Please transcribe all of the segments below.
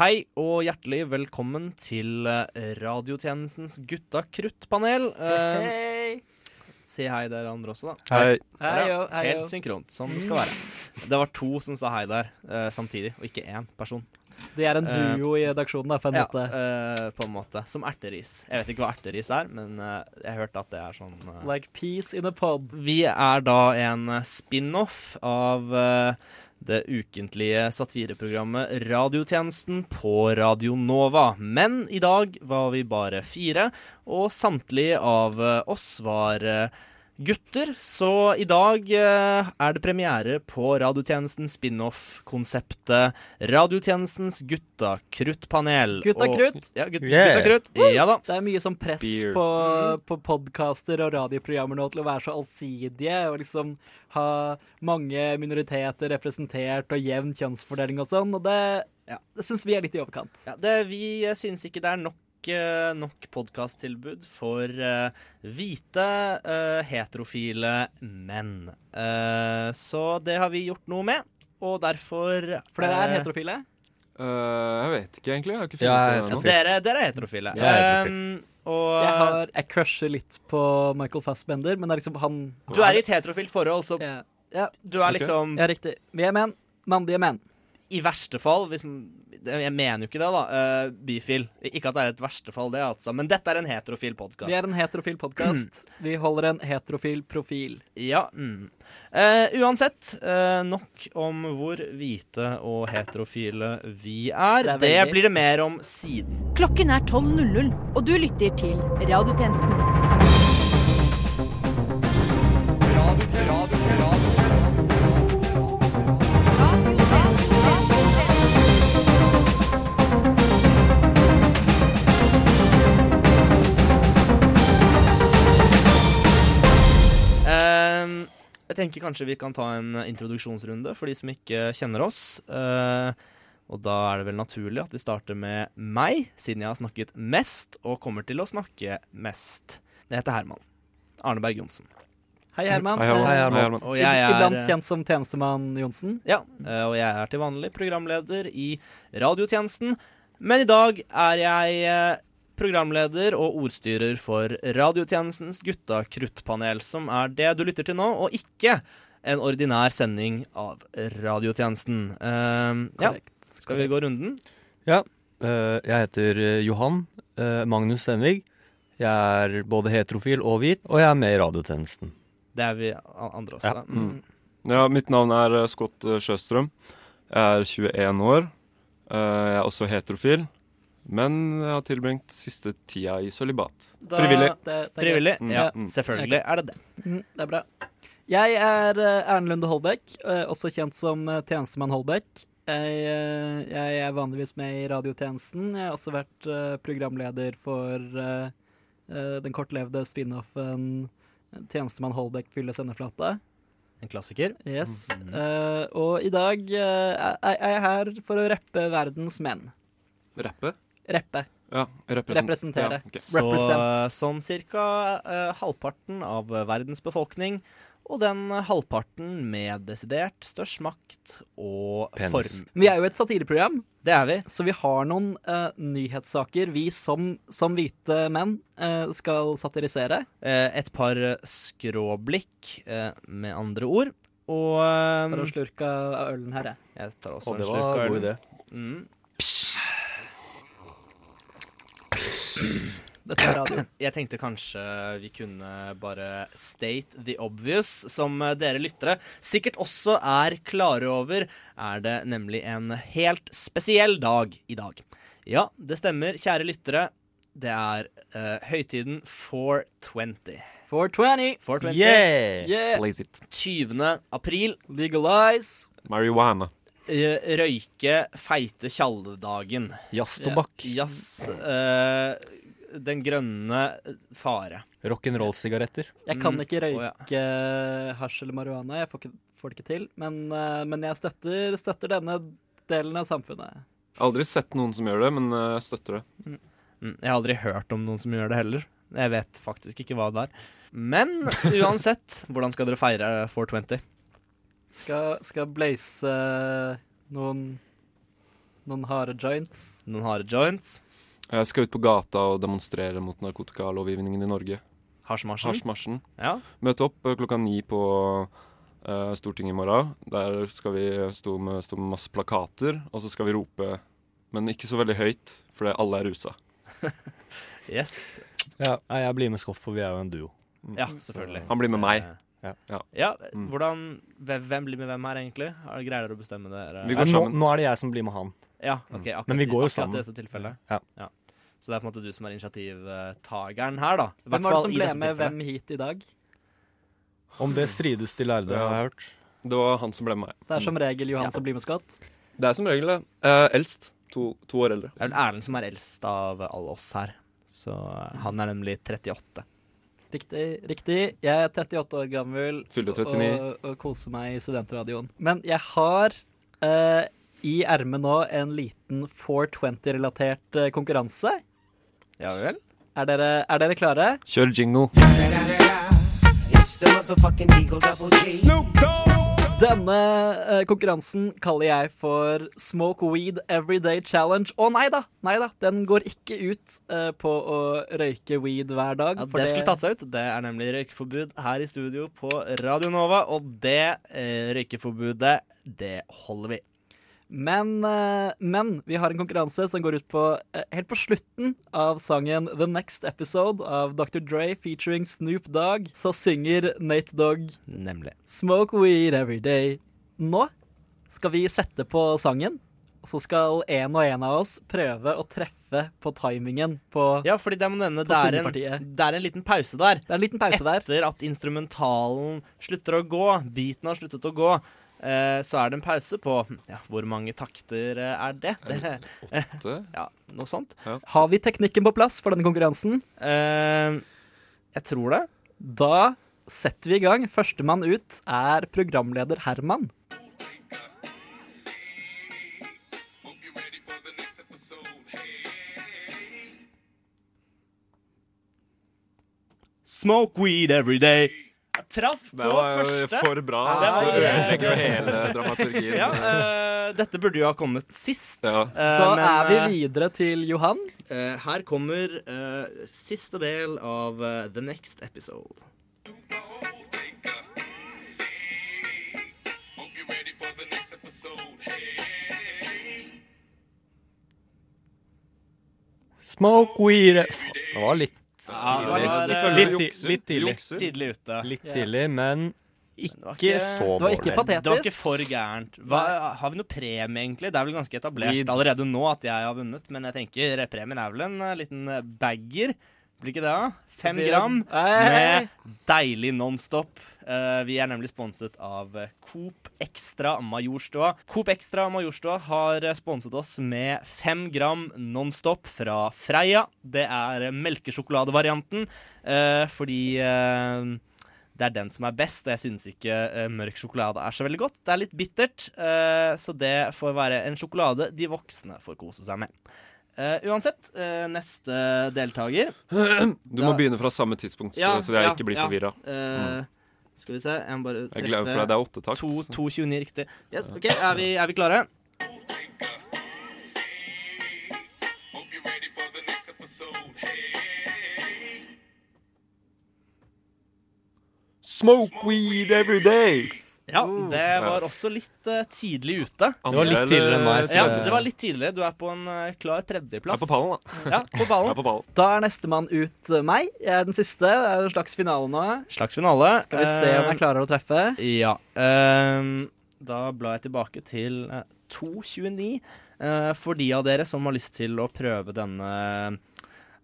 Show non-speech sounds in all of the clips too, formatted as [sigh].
Hei og hjertelig velkommen til eh, radiotjenestens Gutta krutt-panel. Eh, Hei. si hei dere andre også, da. Hei. Hei, jo, hei, jo. Helt synkront, som det skal være. Det var to som sa hei der uh, samtidig, og ikke én person. De er en duo i redaksjonen, da, på en Ja, måte. eh, på en måte. Som erteris. Jeg vet ikke hva erteris er, men jeg hørte at det er sånn Like peace in a pod. Vi er da en spin-off av det ukentlige satireprogrammet Radiotjenesten på Radio Nova. Men i dag var vi bare fire, og samtlige av eh, oss var eh, gutter. Så i dag eh, er det premiere på radiotjenestens spin-off-konseptet Radiotjenestens Gutta krutt-panel. Gutta krutt? Ja, gut, Yeah. gutta krutt. Ja da. Det er mye sånn press Beer. på, Mm. på podcaster og radioprogrammer nå til å være så allsidige og liksom ha mange minoriteter representert og jevn kjønnsfordeling og sånn, og det, Ja. det syns vi er litt i overkant. Ja, det, vi syns ikke det er nok, nok podkasttilbud for uh, hvite, uh, heterofile menn. Uh, så det har vi gjort noe med, og derfor For dere er eh, heterofile? Eh, jeg vet ikke, egentlig. Jeg har ikke Ja, funnet ut ja, det ennå. dere, dere er heterofile. Jeg er heterofil. Eh, og Jeg, har, jeg crusher litt på Michael Fassbender, men det er liksom han du er i et heterofilt forhold, så Ja, ja, du er liksom liksom ja riktig. Vi er menn. Mandige menn. I verste fall, hvis Jeg mener jo ikke det, da. Uh, bifil. Ikke at det er et verste fall, det, altså. Men dette er en heterofil podkast. Vi er en heterofil podkast. [clears throat] Vi holder en heterofil profil. Ja. Mm. Uh, uansett, uh, nok om hvor hvite og heterofile vi er. Det er Det, blir det mer om siden. Klokken er 12.00, og du lytter til Radiotjenesten. Tenker kanskje vi kan ta en introduksjonsrunde for de som ikke kjenner oss. Uh, og da er det vel naturlig at vi starter med meg, siden jeg har snakket mest og kommer til å snakke mest. Jeg heter Herman. Arne Berg Johnsen. Hei, Herman. Hei, Herman. Hei, Herman. Hei, Herman. Og jeg er Iblant kjent som tjenestemann Johnsen. Ja, eh, og jeg er til vanlig programleder i radiotjenesten. Men i dag er jeg eh, programleder og ordstyrer for radiotjenestens Gutta krutt-panel, som er det du lytter til nå, og ikke en ordinær sending av radiotjenesten. Uh, ja, skal vi gå runden? Eh, jeg heter eh, Johan uh, Magnus Stenvig. Jeg er både heterofil og hvit, og jeg er med i radiotjenesten. Det er vi andre også. Ja. Mm. Ja, mitt navn er Scott Sjøstrøm. Jeg er 21 år. Eh, jeg er også heterofil. Men jeg har tilbringt siste tida i sølibat. Da- Frivillig. Det, det er Frivillig? Mm, Ja, mm. selvfølgelig er det det. Mm, det er bra. Jeg er uh, Erlend Lunde Holbæk, eh, også kjent som eh, tjenestemann Holbæk. Jeg, eh, jeg er vanligvis med i radiotjenesten. Jeg har også vært eh, programleder for eh, eh, den kortlevde spin-offen eh, Tjenestemann Holbæk fyller sendeflata. En klassiker. Yes. Mhm. Eh, og i dag eh, er er jeg her for å rappe verdens menn. Rappe? Rappe. Ja. Represent Representere. Ja, okay. Så Represent. sånn cirka eh, halvparten av verdens befolkning, og den halvparten med desidert størst makt og Penis. form. Vi er jo et satireprogram, Det er vi. så vi har noen eh, nyhetssaker vi som, som hvite menn eh, skal satirisere. Eh, et par skråblikk, eh, med andre ord. Og eh, tar en slurk av ølen her, jeg. Jeg tar også Og en det slurk av var god ølen. idé. Mm. Dette er radio. Jeg tenkte kanskje vi kunne bare state the obvious, som dere lyttere sikkert også er klare over, er det nemlig en helt spesiell dag i dag. Ja, det stemmer, kjære lyttere. Det er uh, høytiden 420. 420. 420. Yeah! Yeah! Blaze it. 20. april. Legalize. Marihuana. Eh, røyke feite tjalledagen. Jazztobakk. Jazz. uh, den grønne fare. Rock'n'roll-sigaretter. Jeg kan ikke ikke å ja. røyke hasj eller marihuana. Jeg får, ikke, får det ikke til. Men, uh, men jeg støtter, støtter denne delen av samfunnet. Aldri sett noen som gjør det, men jeg støtter det. Mm, Jeg har aldri hørt om noen som gjør det heller. Jeg vet faktisk ikke hva det er. Men [laughs] uansett, hvordan skal dere feire 420? Skal, skal blaze eh, noen Noen harde joints. Noen harde joints. Jeg skal ut på gata og demonstrere mot narkotikalovgivningen i Norge. Hasjmarsjen. Ja. Møte opp eh, klokka ni på uh, Stortinget i morgen. Der skal vi stå med, stå med masse plakater, og så skal vi rope, men ikke så veldig høyt, fordi alle er rusa. [laughs] Yes. Ja, jeg blir med Scott, for vi er jo en duo. Ja, selvfølgelig. Han blir med meg. Ja. Ja. ja, Mm. hvordan Hvem blir med hvem her, egentlig? Har- Greier dere å bestemme det? Vi går nå, nå er det jeg som blir med han. Ja, ok. Akkurat, Men vi går jo sammen. dette tilfellet. Ja. Så det er på en måte du som er initiativtageren her, da. Hvert Hvem var det som ble med hvem hit i dag? Om det strides de lærde, Ja. har jeg hørt. Det var han som ble med meg. Det er som regel Johan Ja. som blir med Scott. Det er som regel det. Eh, eldst. To, to år eldre. Det er vel Erlend som er eldst av alle oss her. Så eh, han er nemlig 38. Riktig. riktig. Jeg er 38 år gammel Fyller 39. og, og koser meg i studentradioen. Men jeg har uh, i ermet nå en liten 420-relatert eh, konkurranse. Ja vel? Er dere, er dere klare? Kjør jingle. Denne eh, konkurransen kaller jeg for Smoke Weed Everyday Challenge. Å nei da! Nei da, Den går ikke ut eh, på å røyke weed hver dag. Ja, for det skulle tatt seg ut. Det er nemlig røykeforbud her i studio på Radio Nova, og det eh, røykeforbudet, det holder vi. Men, eh, men vi har en konkurranse som går ut på eh, helt på slutten av sangen The Next Episode av Dr. Dre featuring Snoop Dogg. Så synger Nate Dogg Nemlig. Smoke weed every day. Nå skal vi sette på sangen, så skal en og en av oss prøve å treffe på timingen på Ja, fordi det På det er, en, det er en liten pause der. Det er en liten pause der. Etter at instrumentalen slutter å gå, beaten har sluttet å gå, så er det en pause på ja, Hvor mange takter eh, er det? det Åtte. [laughs] ja, noe sånt. Har vi teknikken på plass for denne konkurransen? Eh, jeg tror det. Da setter vi i gang. Førstemann ut er programleder Herman. Smoke weed every day. Jeg traff på Det var første. for bra. Ja, Det var- ødelegger jo hele dramaturgien. Ja, uh, dette burde jo ha kommet sist. Ja. Uh, Da men, er vi eh, videre til Johan. Uh, her kommer eh, siste del av eh, The Next Episode. Smoke weed Det var litt, Ja, det Litt- var, litt- litt, litt tidlig. Tidlig ute. Litt tidlig, men ikke så Det var ikke dårlig. patetisk. Det var ikke for gærent. Hva, har vi noe premie, egentlig? Det er vel ganske etablert allerede nå at jeg har vunnet, men jeg tenker premien er vel en eh, liten bagger. Blir ikke det, da? Fem gram med deilig Nonstop. Uh, vi er nemlig sponset av Coop Extra Majorstua. Coop Extra Majorstua har sponset oss med fem gram Nonstop fra Freia. Det er melkesjokoladevarianten, uh, fordi uh, det er den som er best, og jeg syns ikke mørk sjokolade er så veldig godt. Det er litt bittert, så det får være en sjokolade de voksne får kose seg med. Eh, uansett, uh, neste deltaker [clears throat] Du må Da- begynne fra samme tidspunkt, så, Ja, så jeg ja, ikke blir ja. forvirra. eh, Skal vi se, jeg må bare Jeg glemmer for deg, det er åtte takt. 2.29 riktig. Yes, ok, er vi, er vi klare? Smoke weed every day! Ja, Oh. det var også litt eh, tidlig ute. Det var litt tidligere enn meg, så Ja, det- var litt tidligere. Du er på en eh, klar Jeg tredjeplass. er på pallen, da. Ja, på Jeg ballen. er på ballen. Da er nestemann ut eh, meg. Jeg er den siste. Det er en slags finale nå. Slags finale. Skal vi se om Eh, jeg klarer å treffe. Ja. ehm, da blar jeg tilbake til eh, 2.29. eh, for de av dere som har lyst til å prøve denne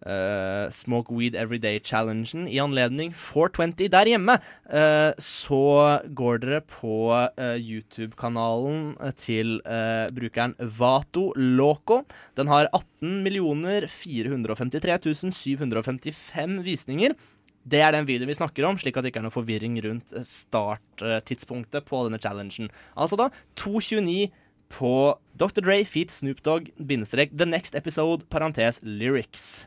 eh, Smoke Weed Everyday-challengen i anledning 420 der hjemme, uh, så går dere på uh, YouTube-kanalen til brukeren Vato Loco. Den har 18 453 755 visninger. Det er den videoen vi snakker om, slik at det ikke er noe forvirring rundt starttidspunktet på denne challengen. Altså da 2.29 på Dr. Dre feat Snoop Dogg, bindestrek The Next Episode, parentes lyrics.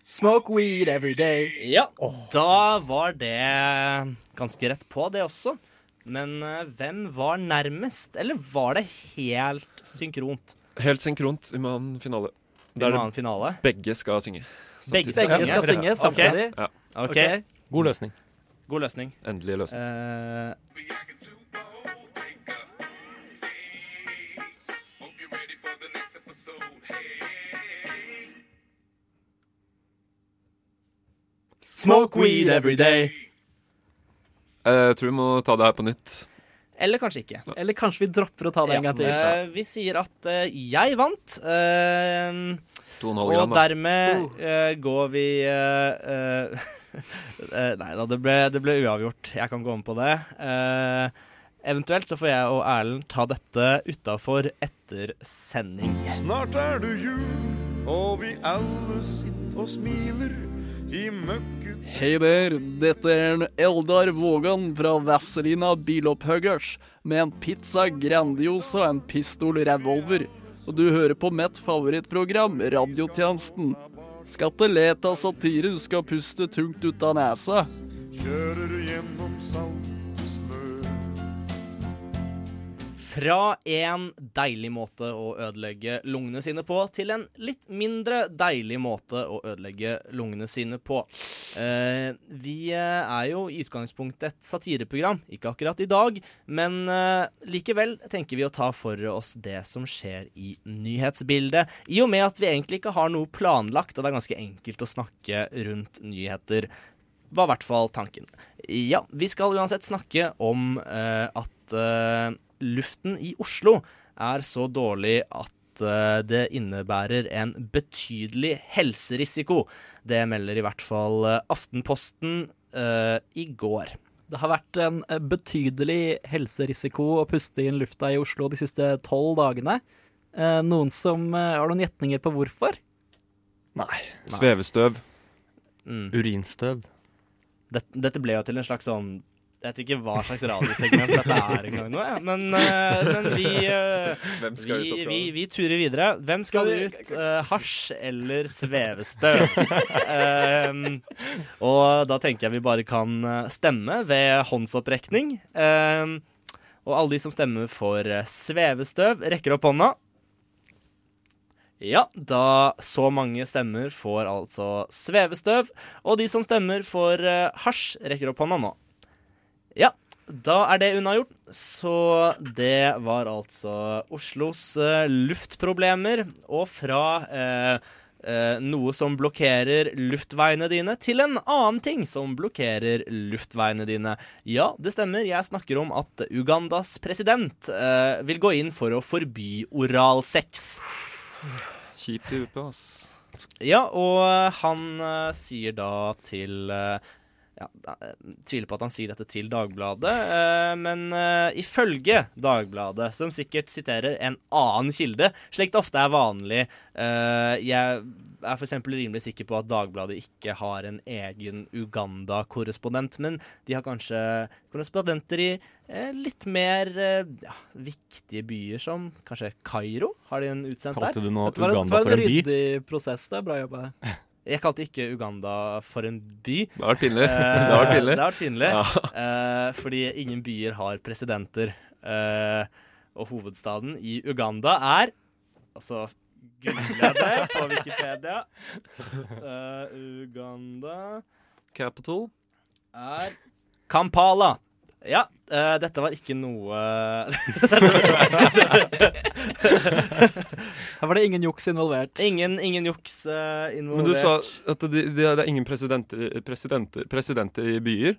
Smoke weed every day. Ja, da var det ganske rett på, det også. Men eh, hvem var nærmest? Eller var det helt synkront? Helt synkront. Vi må ha en finale. Der må ha en finale. begge skal synge. Begge Begge skal synge samtidig? samtidig. Ja. Ok. God løsning. god løsning. Endelig løsning. Eh, Smoke weed every day. Eh, Jeg tror vi må ta det her på nytt. Eller kanskje ikke. Eller kanskje vi dropper å ta det en gang til. Eh, vi sier at uh, jeg vant. Uh, og gram, dermed uh, går vi eh, eh, [laughs] eh, Nei da, det ble, det ble uavgjort. Jeg kan gå om på det. Eh, eventuelt så får jeg og Erlend ta dette utafor etter sending. Snart er det jul, og vi alle sitter og smiler Hei der, dette er en Eldar Vågan fra Vazelina Bilopphuggers med en pizza Grandiosa og en pistol revolver. Og du hører på mitt favorittprogram, Radiotjenesten. Skal ikke le av satire, du skal puste tungt ut av nesa. kjører Fra en deilig måte å ødelegge lungene sine på, til en litt mindre deilig måte å ødelegge lungene sine på. Eh, vi eh, er jo i utgangspunktet et satireprogram, ikke akkurat i dag, men eh, likevel tenker vi å ta for oss det som skjer i nyhetsbildet, i og med at vi egentlig ikke har noe planlagt, og det er ganske enkelt å snakke rundt nyheter var i hvert fall tanken. Ja, vi skal uansett snakke om eh, at eh, luften i Oslo er så dårlig at eh, det innebærer en betydelig helserisiko. Det melder i hvert fall eh, Aftenposten uh, i går. Det har vært en betydelig helserisiko å puste inn lufta i Oslo de siste tolv dagene. Eh, Noen som Har noen gjetninger på hvorfor? Nei. Svevestøv. Mm. Urinstøv. Dette, dette ble jo til en slags sånn Jeg vet ikke hva slags radiosegment dette er engang nå, jeg. Men, uh, men vi, uh, Hvem vi, vi, vi turer videre. Hvem skal ut? Uh, hasj eller svevestøv? Ehm, og da tenker jeg vi bare kan stemme ved håndsopprekning. Ehm, og alle de som stemmer for svevestøv, rekker opp hånda. Ja, da så mange stemmer får altså svevestøv. Og de som stemmer for hasj, rekker opp hånda nå. Ja, da er det unnagjort. Så det var altså Oslos eh, luftproblemer. Og fra eh, eh, noe som blokkerer luftveiene dine, til en annen ting som blokkerer luftveiene dine. Ja, det stemmer. Jeg snakker om at Ugandas president eh, vil gå inn for å forby oralsex. Kjip type, ass. Ja, og han eh, sier da til eh, ja, eh, Tviler på at han sier dette til Dagbladet, eh, men eh, ifølge Dagbladet, som sikkert siterer en annen kilde, slik det ofte er vanlig Jeg er f.eks. rimelig sikker på at Dagbladet ikke har en egen Uganda-korrespondent, men de har kanskje korrespondenter i litt mer ja, viktige byer, som kanskje Kairo? Har de en utsendt der? Kalte du nå Det var, det var en en ryddig prosess. Det bra jobba. Jeg kalte ikke Uganda for en by. Det har vært pinlig. [laughs] Det har vært pinlig. Det har vært pinlig. Ja. Eh, fordi ingen byer har presidenter. Eh, og hovedstaden i Uganda er Altså googler det på Wikipedia. Eh, Uganda Capital. er Kampala. Ja, Uh, dette var ikke noe [laughs] Her var det ingen juks involvert. Ingen, ingen juks uh, involvert. Men du sa at det, det, er ingen presidenter, presidenter, presidenter i byer.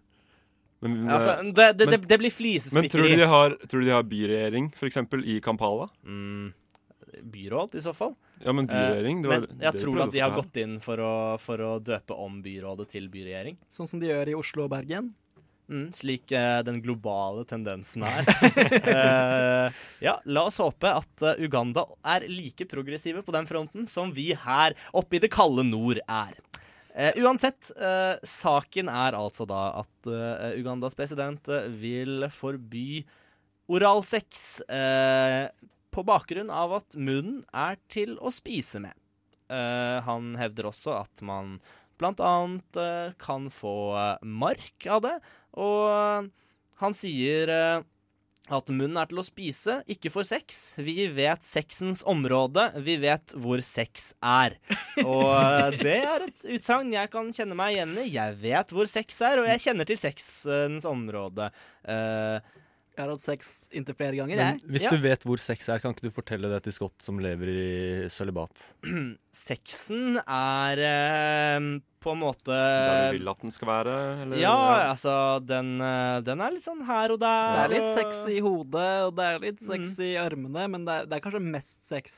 Men, altså, det, det, men- det blir men tror du de har, tror du de har byregjering, f.eks. i Kampala? mm, byråd, i så fall. Ja, men byregjering det var, Men jeg det tror at de har gått inn for å, for å døpe om byrådet til byregjering. Sånn som de gjør i Oslo og Bergen. Mm, slik eh, den globale tendensen er. [laughs] Eh, ja, la oss håpe at uh, Uganda er like progressive på den fronten som vi her oppe i det kalde nord er. Eh, uansett, eh, saken er altså da at eh, Ugandas president vil forby oralsex på bakgrunn av at munnen er til å spise med. Han hevder også at man blant annet kan få mark av det. Og eh, han sier eh, at munnen er til å spise, ikke for sex. Vi vet sexens område, vi vet hvor sex er. Og eh, det er et utsagn jeg kan kjenne meg igjen i. Jeg vet hvor sex er, og jeg kjenner til sexens område. Eh, Jeg har hatt sex inntil flere ganger, Men jeg. hvis Ja. du vet hvor sex er, kan ikke du fortelle det til Scott som lever i sølibat? [clears throat] sexen er eh, på en måte Der du vil at den skal være? Eller? Ja, altså, den, eh, den er litt sånn her og der. Det er litt sex i hodet, og det er litt sex Mm. i armene, men det er, det er kanskje mest sex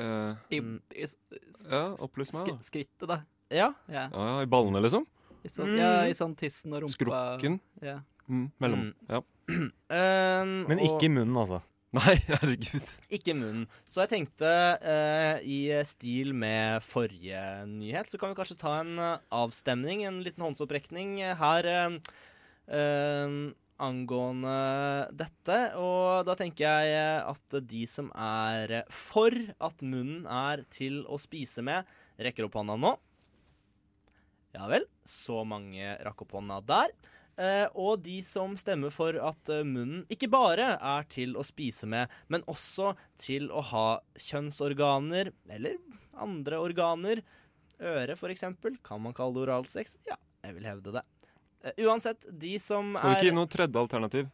uh, i, Mm. i s- s- Ja, opplys meg, da. sk- skrittet, da. Ja. Ja. ja, I ballene, liksom? I sånn, Mm. ja, i sånn tissen og rumpa. Skrukken? Ja. Mm, mellom. Mm. Ja. Um, [clears throat] Men ikke i munnen, altså. Nei, [laughs] herregud. Ikke munnen. Så jeg tenkte uh, i stil med forrige nyhet, så kan vi kanskje ta en uh, avstemning, en liten håndsopprekning her uh, angående dette. Og da tenker jeg at de som er for at munnen er til å spise med, rekker opp hånda nå. Ja vel, så mange rakk opp hånda der. Eh, og de som stemmer for at eh, munnen ikke bare er til å spise med, men også til å ha kjønnsorganer, eller andre organer. Øre, eksempel. Kan man kalle det oralsex? Ja, jeg vil hevde det. Eh, uansett, de som er Skal er ikke gi noe tredje alternativ?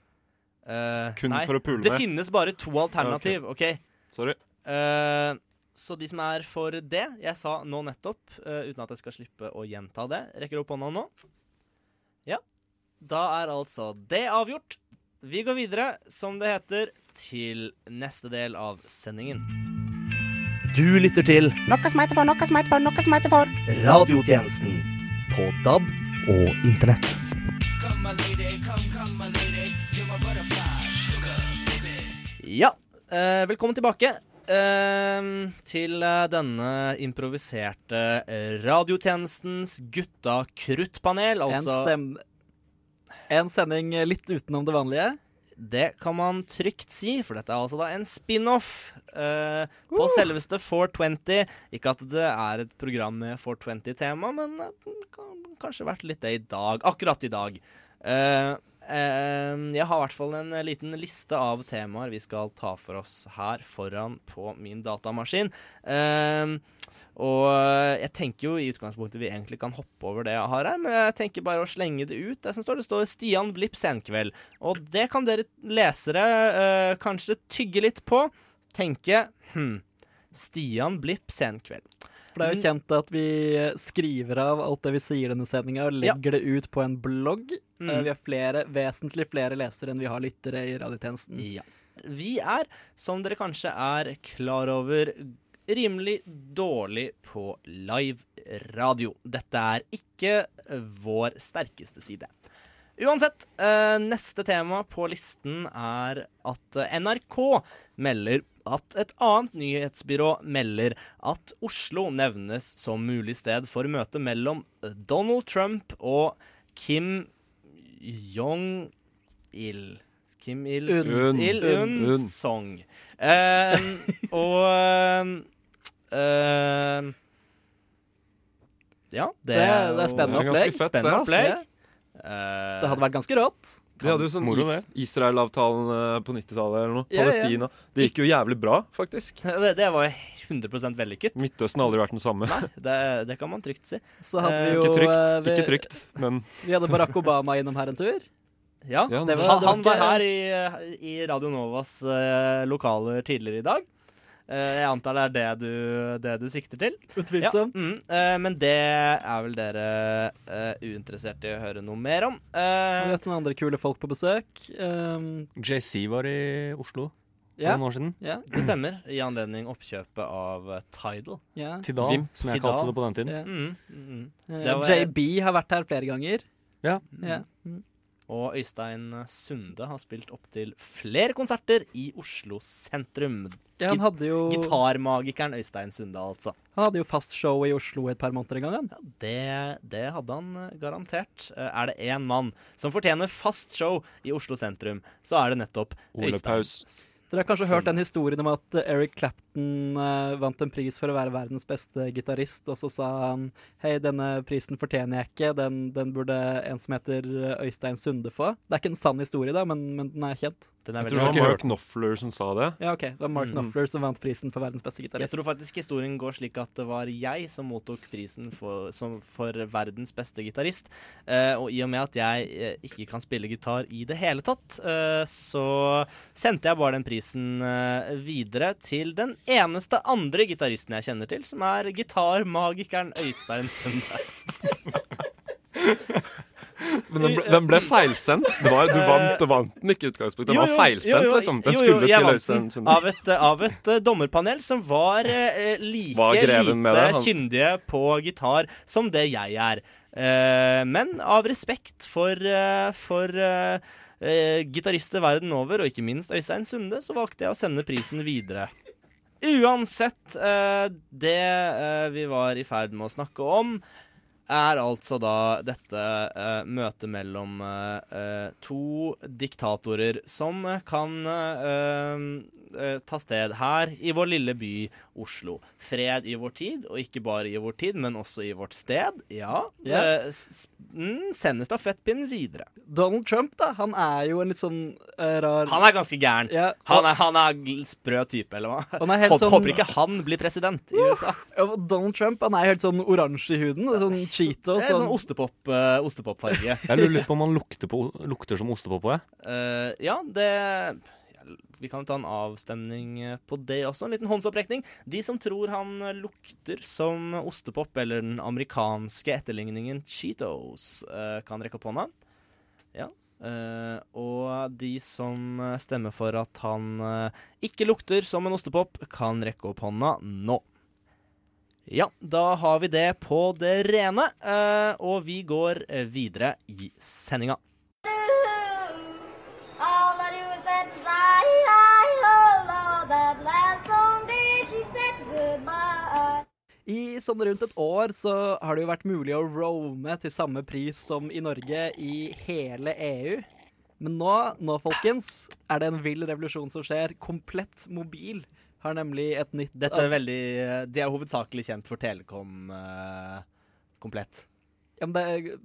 eh, Kun nei, for å pule Det med? finnes bare to alternativ, OK? Sorry. Eh, så de som er for det jeg sa nå nettopp, uh, uten at jeg skal slippe å gjenta det, rekker opp hånda nå. Ja. Da er altså det avgjort. Vi går videre, som det heter, til neste del av sendingen. Du lytter til Noe som heter for, noe som heter for, noe som heter for. Radiotjenesten på DAB og Internett. Ja, eh, velkommen tilbake eh, til eh, denne improviserte radiotjenestens gutta kruttpanel. En, Altså, stem, en sending litt utenom det vanlige. det kan man trygt si, for dette er altså da en spin-off eh, på selveste 420. Ikke at det er et program med 420-tema, men det kan kanskje vært litt det i dag. Akkurat i dag. Eh, jeg har i hvert fall en liten liste av temaer vi skal ta for oss her foran på min datamaskin. Eh, og jeg tenker jo i utgangspunktet vi egentlig kan hoppe over det jeg har her, men jeg tenker bare å slenge det ut. Det som står, det står Stian Blipp senkveld. Og det kan dere lesere eh, kanskje tygge litt på. Tenke hm, Stian Blipp senkveld. For det er jo kjent at vi skriver av alt det vi sier i denne sendinga, og Ja. legger det ut på en blogg. Mm. Eh, Vi har flere, vesentlig flere lesere enn vi har lyttere i radiotjenesten. Ja. Vi er, som dere kanskje er klar over, rimelig dårlig på live radio. Dette er ikke vår sterkeste side. Uansett, eh, neste tema på listen er at NRK melder at et annet nyhetsbyrå melder at Oslo nevnes som mulig sted for møte mellom Donald Trump og Kim Jong-il. Kim Un. Il-un Un. Song. Eh, og eh, Ja, det, Det er- det er spennende opplegg. fett, Spennende opplegg. Ja. Eh, Det hadde vært ganske rått. De hadde jo sånn is Israel-avtalen eh, på 90-tallet eller noe. Ja, ja. Palestina. Det gikk jo jævlig bra, faktisk. det, det var jo 100 vellykket. Midtøsten har aldri vært den samme. Nei, det, det kan man trygt si. Så hadde Eh, vi jo Ikke trygt, eh, vi, ikke trygt, men [laughs] Vi hadde Barack Obama innom her en tur. Ja, Ja, det var- han, var han var her i, i Radio Novas eh, lokaler tidligere i dag. Eh, jeg antar det er det du, det du sikter til. Utvilsomt. Ja, mm, eh, men det er vel dere uh, uinteressert i å høre noe mer om. Vi Eh, har hatt noen andre kule folk på besøk. Um, JC var i Oslo for ja, noen år siden. ja, det stemmer, i anledning oppkjøpet av Tidal. ja. Tidal, Vim. som jeg Tidal. kalte det på den tiden. ja. Mm, mm. Det JB har vært her flere ganger. Ja. Ja. Og Øystein Sunde har spilt opptil flere konserter i Oslo sentrum. Ja, han hadde jo Gitarmagikeren Øystein Sunde, altså. Han hadde jo fast show i Oslo et par måneder en gang. Ja, det, det hadde han eh, garantert. Eh, Er det én mann som fortjener fast show i Oslo sentrum, så er det nettopp Ole Øystein Paus. Dere har kanskje hørt den historien om at eh, Eric Clapton uh, vant en pris for å være verdens beste gitarist, og så sa han hei, denne prisen fortjener jeg ikke, den, den burde en som heter eh, Øystein Sunde få. Det er ikke en sann historie, da, men, men den er kjent. Den er Jeg tror det var. Mark Knopfler som sa det. Ja, OK. Det var Mark Mm. Knopfler som vant prisen for verdens beste Jeg tror faktisk historien går slik at det var jeg som mottok prisen for, som, for verdens beste gitarist. Uh, og i og med at jeg uh, ikke kan spille gitar i det hele tatt, eh, så sendte jeg bare den prisen eh, videre til den eneste andre gitaristen jeg kjenner til, som er gitarmagikeren Øystein Sunde. [laughs] Men den ble, den ble feilsendt. Det var, du vant, vant den ikke i utgangspunktet. Den Jo, var feilsendt, jo, jo, liksom. Den jo, jo, skulle til Øystein Sunde. Av et, av et uh, dommerpanel som var uh, like Var lite kyndige på gitar som det jeg er. Uh, men av respekt for, for eh, gitarister verden over, og ikke minst Øystein Sunde, så valgte jeg å sende prisen videre. Uansett, eh, det eh, vi var i ferd med å snakke om, er altså da dette uh, møtet mellom eh, to diktatorer som kan uh, ta sted her i vår lille by Oslo. Fred i vår tid, og ikke bare i vår tid, men også i vårt sted. Ja. Yeah. mm, Sende stafettpinnen videre. Donald Trump, da, han er jo en litt sånn rar Han er ganske gæren. Yeah. Han er, han er sprø type, eller hva? Han er helt Håper, sånn- håper ikke han blir president i USA. Donald Trump han er helt sånn oransje i huden. Sånn Cheeto. Det er Sånn, sånn ostepop, uh, ostepop [laughs] Jeg lurer litt på om han lukter, på, lukter som ostepop òg, jeg. Eh, ja, det Vi kan ta en avstemning eh, på det også. En liten håndsopprekning. De som tror han eh, lukter som ostepop, eller den amerikanske etterligningen Cheetos, eh, kan rekke opp hånda. Ja. Eh, og de som eh, stemmer for at han eh, ikke lukter som en ostepop, kan rekke opp hånda nå. Ja, da har vi det på det rene, eh, og vi går videre i sendinga. I sånn rundt et år så har det jo vært mulig å roame til samme pris som i Norge i hele EU. Men nå, nå folkens, er det en vill revolusjon som skjer. Komplett mobil har nemlig et nytt Dette er veldig De er hovedsakelig kjent for Telekom uh, komplett. ja, men det er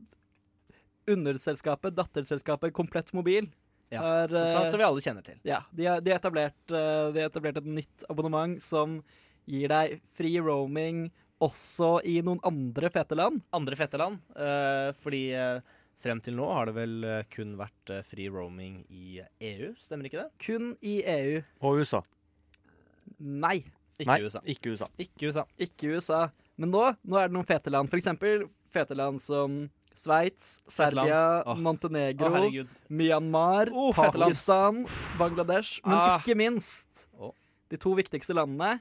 Underselskapet, datterselskapet Komplett mobil. Ja, er, så, eh, som vi alle kjenner til. Ja, de har, de etablert, eh, de etablert et nytt abonnement som gir deg fri roaming også i noen andre fete land. Andre fete land. uh, fordi uh, frem til nå har det vel eh, kun vært eh, fri roaming i EU, stemmer ikke det? Kun i EU. Og USA. Nei, Ikke Nei, USA. ikke USA. Ikke USA. ikke USA. Men nå, nå er det noen fete land. For eksempel fete land som Sveits, Serbia, oh. Montenegro, oh, Myanmar, Oh. Pakistan, Bangladesh. Men Ah. ikke minst de to viktigste landene,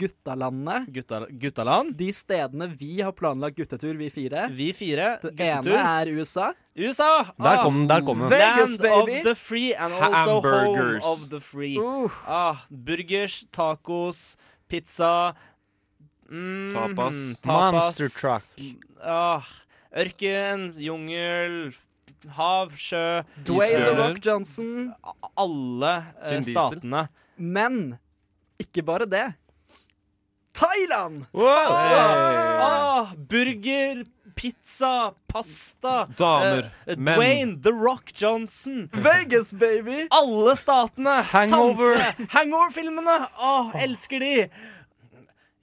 guttalandene. Gutta, guttaland. De stedene vi har planlagt guttetur, vi fire. Vi fire. Det Guttetur. ene er USA. USA! Der kom den. der kom den. Vegas, Land baby. of the free and also home Hamburgers. of the free. Uh, Ah, burgers, tacos, pizza mm, Tapas. Monster truck. Ah, ørken, jungel, hav, sjø Dwayne The Isbjørner. Rock Johnson. Alle eh, Diesel. statene. Men ikke bare det. Thailand! Ah, burger, pizza, pasta. Damer, eh, menn. Dwayne The Rock Johnson. Vegas, baby! Alle statene! Hangover. Hangover-filmene! Åh, elsker de!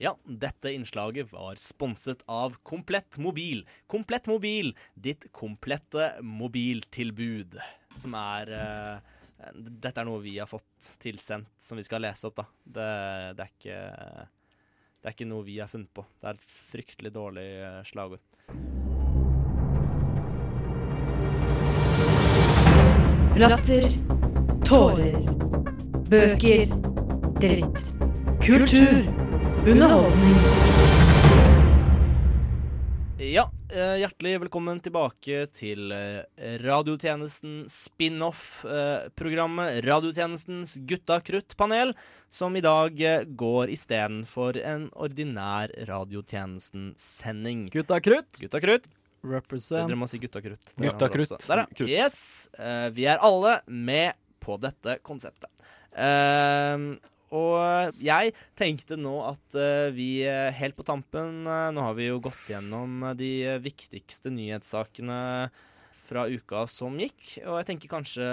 Ja, dette innslaget var sponset av Komplett Mobil. Komplett Mobil, ditt komplette mobiltilbud. Som er eh, Dette er noe vi har fått tilsendt, som vi skal lese opp, da. Det, det er ikke Det er ikke noe vi har funnet på. Det er et fryktelig dårlig eh, slagord. Latter. Tårer. Bøker. Dritt. Kultur. Underholdning. Ja, hjertelig velkommen tilbake til eh, radiotjenesten spin-off-programmet Radiotjenestens Gutta Krutt-panel, som i dag eh, går istedenfor en ordinær radiotjenesten-sending. Gutta krutt. Gutta Krutt. Represent. Dere må si Gutta Krutt. Det Gutta Krutt. Der, ja. Krutt. Yes. eh, vi er alle med på dette konseptet. Ehm, og jeg tenkte nå at eh, vi eh, helt på tampen eh, Nå har vi jo gått gjennom eh, de eh, viktigste nyhetssakene fra uka som gikk, og jeg tenker kanskje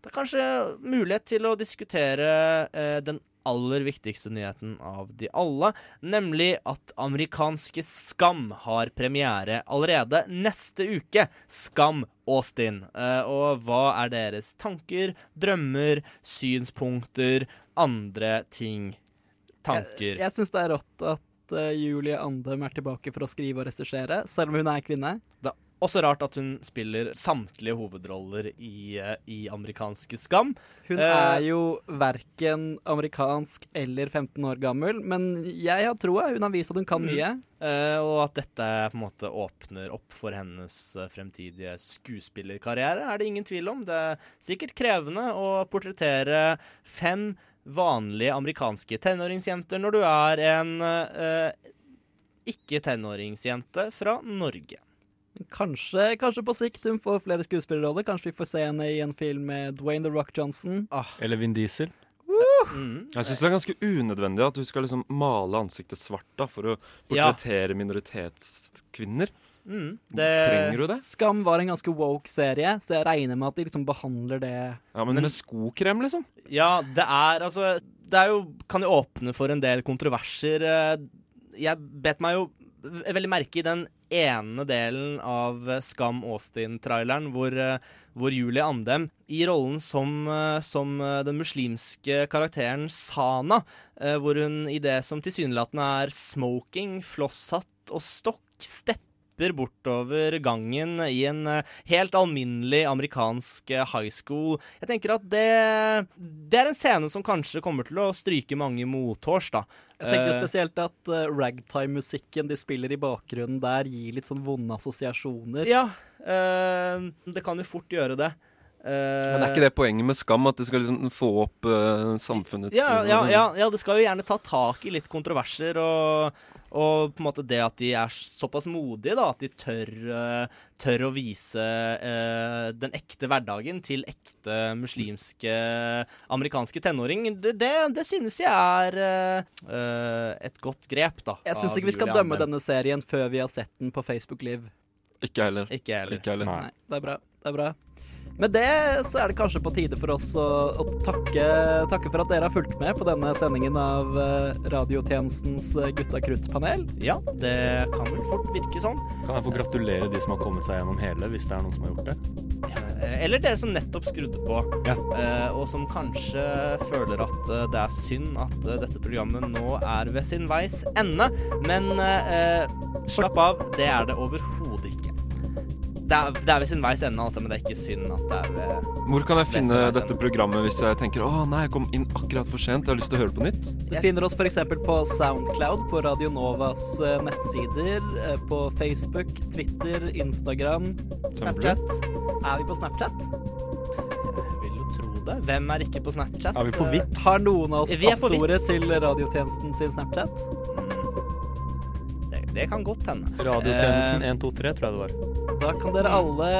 det er kanskje mulighet til å diskutere eh, den aller viktigste nyheten av de alle, nemlig at amerikanske Skam har premiere allerede neste uke. Skam Austin. Eh, og hva er deres tanker, drømmer, synspunkter, andre ting? Tanker. Jeg, jeg syns det er rått at uh, Julie Andem er tilbake for å skrive og regissere, selv om hun er kvinne. Det er også rart at hun spiller samtlige hovedroller i, uh, i amerikanske Skam. Hun uh, er jo verken amerikansk eller 15 år gammel, men jeg har troa. Hun har vist at hun kan mye. Eh, og at dette på en måte åpner opp for hennes eh, fremtidige skuespillerkarriere, er det ingen tvil om. Det er sikkert krevende å portrettere fem vanlige amerikanske tenåringsjenter når du er en eh, ikke-tenåringsjente fra Norge. Kanskje, kanskje på sikt hun får flere skuespillerroller. Kanskje vi får se henne i en film med Dwayne The Rock Johnson. Eller Vin Diesel. Mm. Jeg syns det er ganske unødvendig at du skal liksom male ansiktet svart da, for å Ja. portrettere minoritetskvinner. Mm. Trenger du det? Skam var en ganske woke serie, så jeg regner med at de liksom behandler det Ja, Men, Men- med skokrem, liksom? Ja, det er altså Det er jo, kan jo åpne for en del kontroverser. Eh, Jeg bet meg jo veldig merke i den ene delen av eh, Skam Austin-traileren hvor, eh, hvor Julie Andem i rollen som, som den muslimske karakteren Sana, hvor hun i det som tilsynelatende er smoking, flosshatt og stokk, stepper bortover gangen i en eh, helt alminnelig amerikansk eh, high school. Jeg tenker at det, det er en scene som kanskje kommer til å stryke mange mothårs, da. Jeg tenker jo Eh, spesielt at uh, ragtime-musikken de spiller i bakgrunnen der, gir litt sånn vonde assosiasjoner. Ja, uh, det kan jo fort gjøre det. Uh, Men er ikke det poenget med Skam? At det skal liksom få opp uh, samfunnets ja, ja, ja, ja, det skal jo gjerne ta tak i litt kontroverser, og, og på en måte det at de er såpass modige, da, at de tør, eh, tør å vise eh, den ekte hverdagen til ekte muslimske amerikanske tenåringer, det, det, det synes jeg er eh, eh, et godt grep, da. Jeg syns ikke vi skal dømme denne serien før vi har sett den på Facebook Live. Ikke heller. Ikke heller. Ikke heller. heller. Nei, det er bra. Det er bra. Med det så er det kanskje på tide for oss å, å takke, takke for at dere har fulgt med på denne sendingen av eh, radiotjenestens eh, Gutta krutt-panel. Ja, det kan vel fort virke sånn. Kan jeg få gratulere de som har kommet seg gjennom hele, hvis det er noen som har gjort det? Eh, Eller dere som nettopp skrudde på, Ja. eh, og som kanskje føler at det er synd at dette programmet nå er ved sin veis ende. Men eh, slapp av, det er det overhodet ikke. Det er, det er ved sin veis ende, altså, men det er ikke synd at det er ved Hvor kan jeg finne dette programmet hvis jeg tenker å nei, jeg kom inn akkurat for sent, jeg har lyst til å høre det på nytt? Du finner oss f.eks. på Soundcloud, på Radio Novas eh, nettsider, eh, på Facebook, Twitter, Instagram, Snapchat. Er vi på Snapchat? Jeg vil jo tro det. Hvem er ikke på Snapchat? Er vi på Vips? Har noen av oss passordet til radiotjenesten sin Snapchat? mm, det, det kan godt hende. Radiotjenesten Eh, 123, tror jeg det var. Da kan dere alle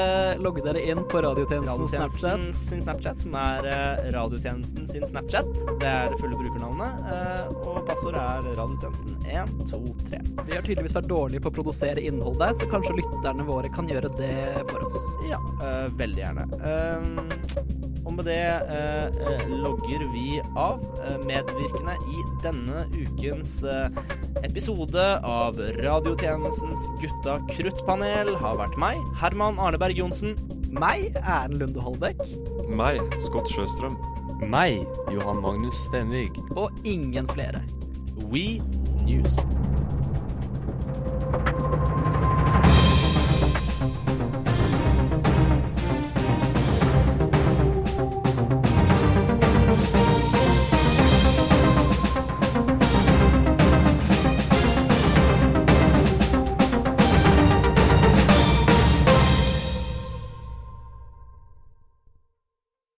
logge dere inn på radiotjenesten Snapchat. Sin Snapchat, som er eh, radiotjenesten sin Snapchat. Det er det fulle brukernavnet. eh, og passordet er radiotjenesten 123. Vi har tydeligvis vært dårlige på å produsere innhold der, så kanskje lytterne våre kan gjøre det for oss. Ja, eh, veldig gjerne. Og med det logger vi av. Medvirkende i denne ukens episode av radiotjenestens Gutta kruttpanel har vært meg, Herman Arneberg Johnsen. Meg, Erlend Lunde Holbæk, Meg, Scott Sjøstrøm. Meg, Johan Magnus Stenvig. og ingen flere. We News.